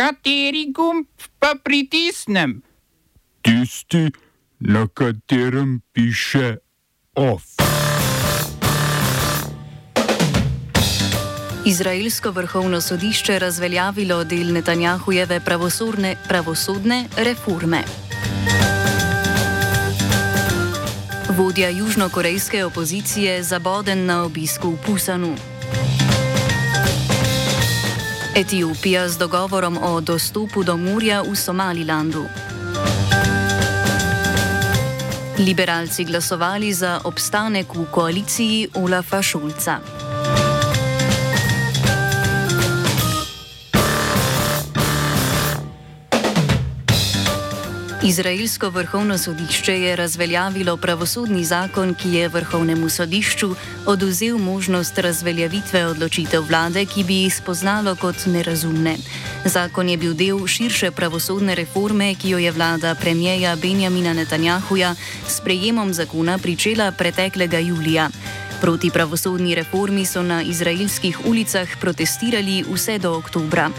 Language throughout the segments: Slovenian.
Kateri gumb pa pritisnem? Tisti, na katerem piše OF. Izraelsko vrhovno sodišče razveljavilo del Netanjahujeve pravosodne reforme. Vodja južnokorejske opozicije zaboden na obisku v Pusanu. Etiopija z dogovorom o dostopu do morja v Somalilandu. Liberalci glasovali za obstanek v koaliciji Olafa Šulca. Izraelsko vrhovno sodišče je razveljavilo pravosodni zakon, ki je vrhovnemu sodišču oduzel možnost razveljavitve odločitev vlade, ki bi jih spoznalo kot nerazumne. Zakon je bil del širše pravosodne reforme, ki jo je vlada premijeja Benjamina Netanjahuja s prejemom zakona pričela preteklega julija. Proti pravosodni reformi so na izraelskih ulicah protestirali vse do oktobra.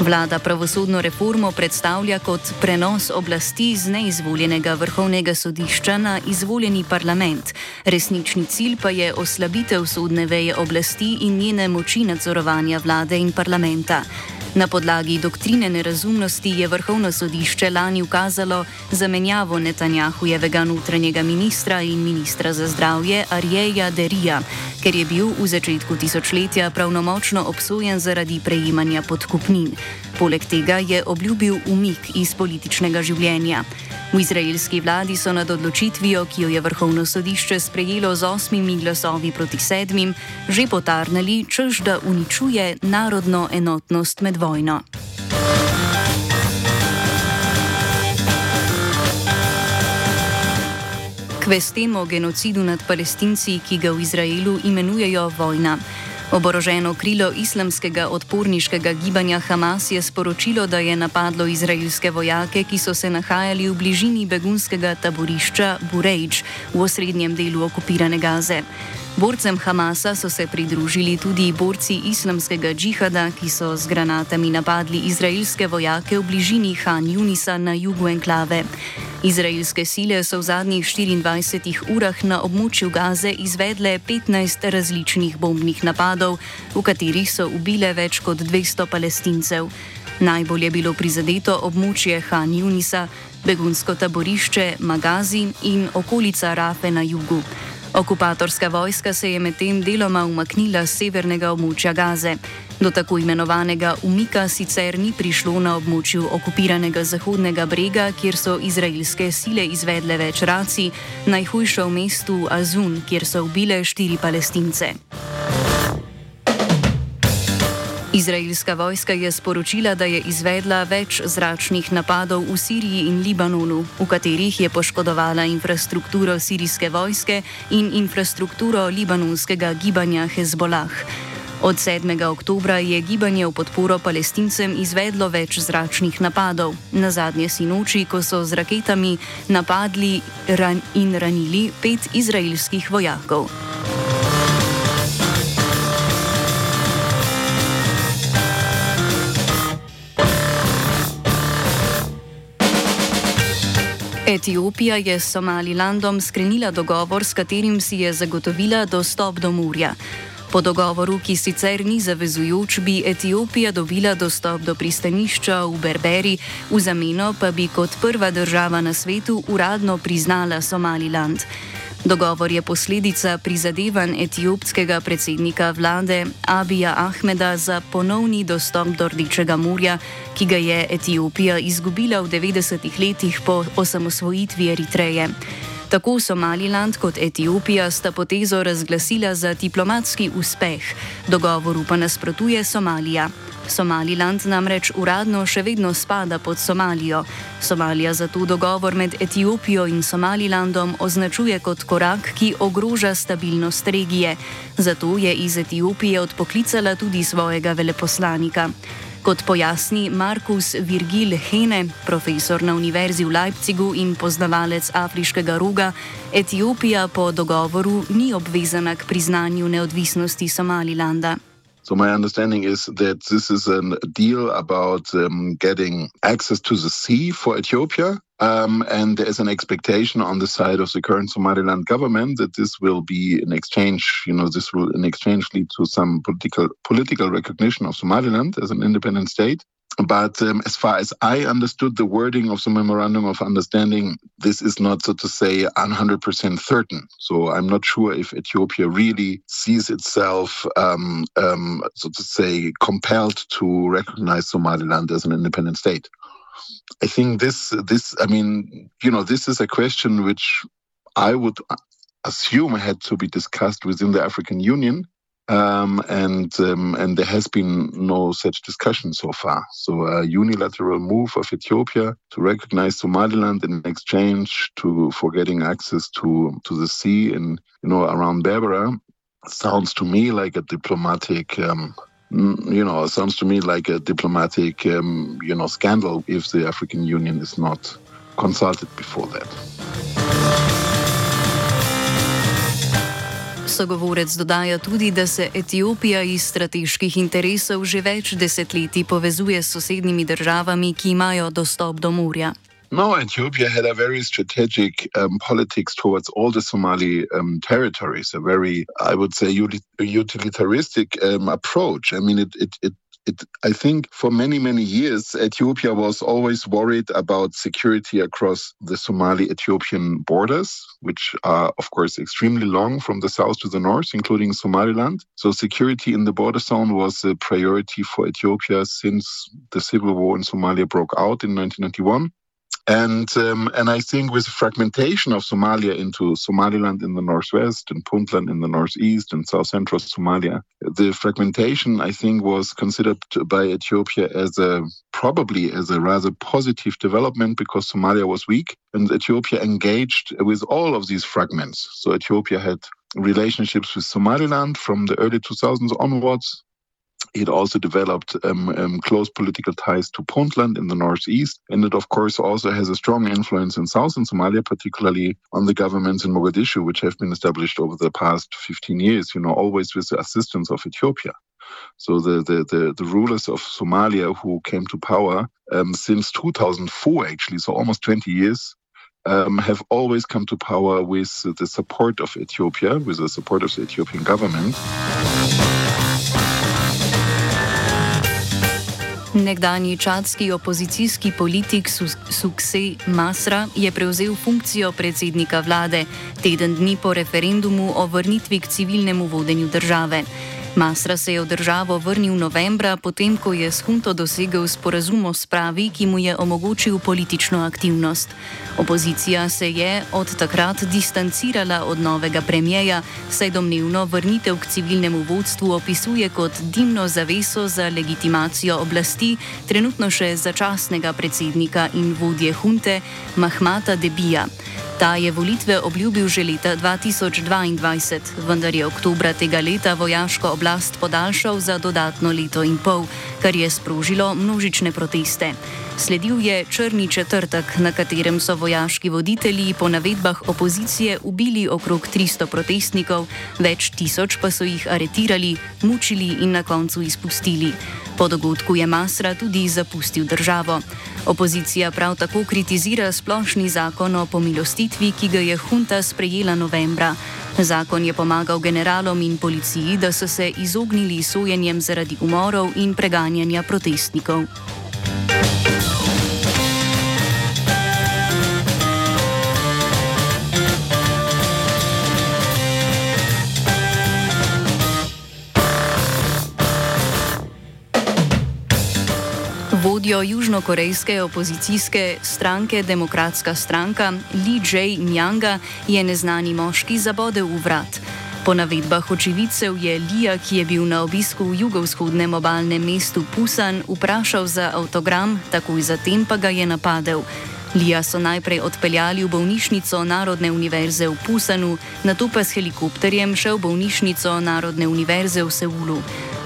Vlada pravosodno reformo predstavlja kot prenos oblasti z neizvoljenega vrhovnega sodišča na izvoljeni parlament. Resnični cilj pa je oslabitev sodne veje oblasti in njene moči nadzorovanja vlade in parlamenta. Na podlagi doktrine nerazumnosti je vrhovno sodišče lani ukazalo zamenjavo Netanjahujevega notranjega ministra in ministra za zdravje Arjeja Derija, ker je bil v začetku tisočletja pravnomočno obsojen zaradi prejemanja podkupnin. Poleg tega je obljubil umik iz političnega življenja. V izraelski vladi so nad odločitvijo, ki jo je vrhovno sodišče sprejelo z osmimi glasovi proti sedmim, že potarnali, čež da uničuje narodno enotnost med vojno. K vestem o genocidu nad palestinci, ki ga v Izraelu imenujejo vojna. Oboroženo krilo islamskega odporniškega gibanja Hamas je sporočilo, da je napadlo izraelske vojake, ki so se nahajali v bližini begunskega taborišča Burejč v osrednjem delu okupirane Gaze. Borcem Hamasa so se pridružili tudi borci islamskega džihada, ki so z granatami napadli izraelske vojake v bližini Han Junisa na jugu enklave. Izraelske sile so v zadnjih 24 urah na območju Gaze izvedle 15 različnih bombnih napadov, v katerih so ubile več kot 200 palestincev. Najbolj je bilo prizadeto območje Han Junisa, begunsko taborišče Magazi in okolica Rafe na jugu. Okupatorska vojska se je medtem deloma umaknila z severnega območja Gaze. Do tako imenovanega umika sicer ni prišlo na območju okupiranega Zahodnega brega, kjer so izraelske sile izvedle več racij, najhujša v mestu Azun, kjer so ubile štiri palestince. Izraelska vojska je sporočila, da je izvedla več zračnih napadov v Siriji in Libanonu, v katerih je poškodovala infrastrukturo sirijske vojske in infrastrukturo libanonskega gibanja Hezbollah. Od 7. oktobra je gibanje v podporo palestincem izvedlo več zračnih napadov, na zadnje sinoči, ko so z raketami napadli ran in ranili pet izraelskih vojakov. Etiopija je s Somalilandom sklenila dogovor, s katerim si je zagotovila dostop do morja. Po dogovoru, ki sicer ni zavezujoč, bi Etiopija dobila dostop do pristanišča v Berberi, v zameno pa bi kot prva država na svetu uradno priznala Somaliland. Dogovor je posledica prizadevanj etiopskega predsednika vlade Abija Ahmeda za ponovni dostop do Rdečega morja, ki ga je Etiopija izgubila v 90-ih letih po osamosvojitvi Eritreje. Tako Somaliland kot Etiopija sta potezo razglasila za diplomatski uspeh, dogovoru pa nasprotuje Somalija. Somaliland namreč uradno še vedno spada pod Somalijo. Somalija zato dogovor med Etiopijo in Somalilandom označuje kot korak, ki ogroža stabilnost regije. Zato je iz Etiopije odpoklicala tudi svojega veleposlanika. Kot pojasni Markus Virgil Hene, profesor na Univerzi v Leipzigu in poznavalec afriškega roga, Etiopija po dogovoru ni obvezana k priznanju neodvisnosti Somalilanda. So my understanding is that this is a deal about um, getting access to the sea for Ethiopia. Um, and there is an expectation on the side of the current Somaliland government that this will be an exchange, you know, this will in exchange lead to some political political recognition of Somaliland as an independent state. But um, as far as I understood the wording of the memorandum of understanding, this is not, so to say, 100% certain. So I'm not sure if Ethiopia really sees itself, um, um, so to say, compelled to recognize Somaliland as an independent state. I think this, this, I mean, you know, this is a question which I would assume had to be discussed within the African Union um, and um, and there has been no such discussion so far. So a unilateral move of Ethiopia to recognize Somaliland in exchange to for getting access to to the sea and you know around Berbera sounds to me like a diplomatic. Um, you know, sounds to me like a diplomatic, um, you know, scandal if the African Union is not consulted before that. Sogovorec dodaja tudi, da se Etiopija iz strateških interesov že več desetletij povezuje s sosednjimi državami, ki imajo dostop do morja. No, Ethiopia had a very strategic um, politics towards all the Somali um, territories, a very, I would say, utilitaristic um, approach. I mean, it, it, it it, I think for many, many years, Ethiopia was always worried about security across the Somali Ethiopian borders, which are, of course, extremely long from the south to the north, including Somaliland. So, security in the border zone was a priority for Ethiopia since the civil war in Somalia broke out in 1991. And um, and I think with the fragmentation of Somalia into Somaliland in the northwest and Puntland in the northeast and south central Somalia, the fragmentation I think was considered by Ethiopia as a probably as a rather positive development because Somalia was weak and Ethiopia engaged with all of these fragments. So Ethiopia had relationships with Somaliland from the early 2000s onwards it also developed um, um, close political ties to Puntland in the northeast. And it, of course, also has a strong influence in southern Somalia, particularly on the governments in Mogadishu, which have been established over the past 15 years, you know, always with the assistance of Ethiopia. So the, the, the, the rulers of Somalia who came to power um, since 2004, actually, so almost 20 years, um, have always come to power with the support of Ethiopia, with the support of the Ethiopian government. Nekdanji čadski opozicijski politik Sukse Masra je prevzel funkcijo predsednika vlade teden dni po referendumu o vrnitvi k civilnemu vodenju države. Masra se je v državo vrnil novembra, potem ko je s Hunto dosegel sporazum o spravi, ki mu je omogočil politično aktivnost. Opozicija se je od takrat distancirala od novega premijeja, saj domnevno vrnitev k civilnemu vodstvu opisuje kot dimno zaveso za legitimacijo oblasti trenutno še začasnega predsednika in vodje Hunte Mahmata Debija. Ta je volitve obljubil že leta 2022, vendar je oktobra tega leta vojaško oblast podaljšal za dodatno leto in pol, kar je sprožilo množične proteste. Sledil je črni četrtek, na katerem so vojaški voditelji po navedbah opozicije ubili okrog 300 protestnikov, več tisoč pa so jih aretirali, mučili in na koncu izpustili. Po dogodku je Masra tudi zapustil državo. Opozicija prav tako kritizira splošni zakon o pomilostitvi, ki ga je junta sprejela novembra. Zakon je pomagal generalom in policiji, da so se izognili sojenjem zaradi umorov in preganjanja protestnikov. Vodjo južnokorejske opozicijske stranke Demokratska stranka Lee Jae-myanga je neznani moški zabodel v vrat. Po navedbah očividcev je Lija, ki je bil na obisku v jugovzhodnem obalnem mestu Pusan, vprašal za avtogram, takoj zatem pa ga je napadel. Lija so najprej odpeljali v bolnišnico Narodne univerze v Pusanu, nato pa s helikopterjem še v bolnišnico Narodne univerze v Seulu.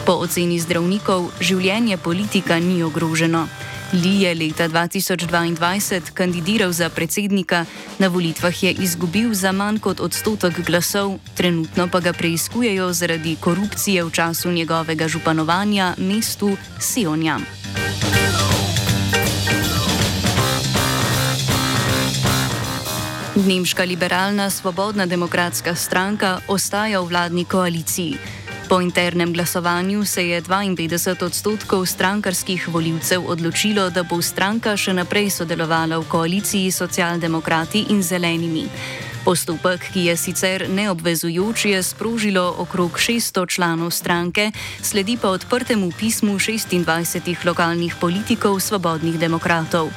Po oceni zdravnikov življenje politika ni ogroženo. Li je leta 2022 kandidiral za predsednika, na volitvah je izgubil za manj kot odstotek glasov, trenutno pa ga preizkujejo zaradi korupcije v času njegovega županovanja mestu Sionja. Nemška liberalna svobodna demokratska stranka ostaja v vladni koaliciji. Po internem glasovanju se je 52 odstotkov strankarskih voljivcev odločilo, da bo stranka še naprej sodelovala v koaliciji s socialdemokrati in zelenimi. Postopek, ki je sicer neobvezujoč, je sprožilo okrog 600 članov stranke, sledi pa odprtemu pismu 26 lokalnih politikov svobodnih demokratov.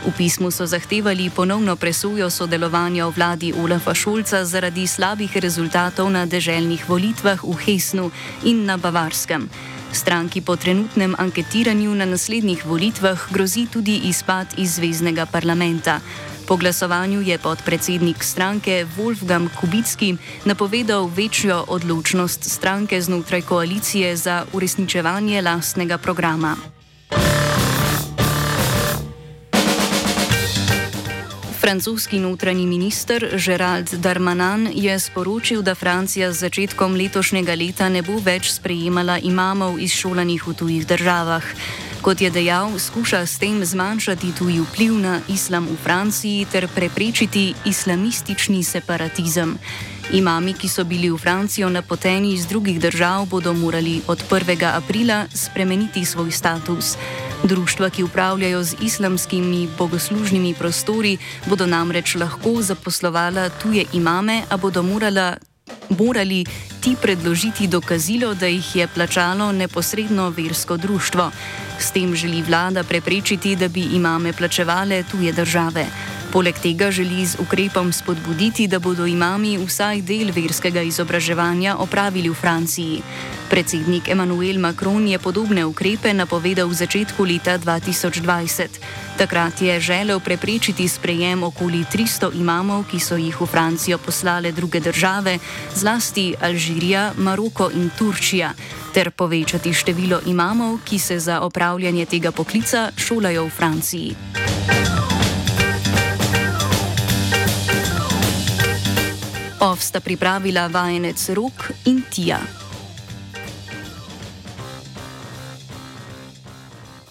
V pismu so zahtevali ponovno presojo sodelovanja v vladi Olafa Šulca zaradi slabih rezultatov na deželnih volitvah v Hesnu in na Bavarskem. Stranki po trenutnem anketiranju na naslednjih volitvah grozi tudi izpad iz zvezdnega parlamenta. Po glasovanju je podpredsednik stranke Wolfgang Kubicki napovedal večjo odločnost stranke znotraj koalicije za uresničevanje lastnega programa. Francoski notranji minister Gerald Darmanin je sporočil, da Francija z začetkom letošnjega leta ne bo več sprejemala imamov izšolanih v tujih državah. Kot je dejal, skuša s tem zmanjšati tuji vpliv na islam v Franciji ter preprečiti islamistični separatizem. Imami, ki so bili v Francijo napoteni iz drugih držav, bodo morali od 1. aprila spremeniti svoj status. Društva, ki upravljajo z islamskimi bogoslužnimi prostori, bodo namreč lahko zaposlovala tuje imame, a bodo morala, morali ti predložiti dokazilo, da jih je plačalo neposredno versko društvo. S tem želi vlada preprečiti, da bi imame plačevale tuje države. Poleg tega želi z ukrepom spodbuditi, da bodo imami vsaj del verskega izobraževanja opravili v Franciji. Predsednik Emmanuel Macron je podobne ukrepe napovedal v začetku leta 2020. Takrat je želel preprečiti sprejem okoli 300 imamov, ki so jih v Francijo poslale druge države, zlasti Alžirija, Maroko in Turčija, ter povečati število imamov, ki se za opravljanje tega poklica šolajo v Franciji. Ovsta pripravila vajenec Rok in Tija.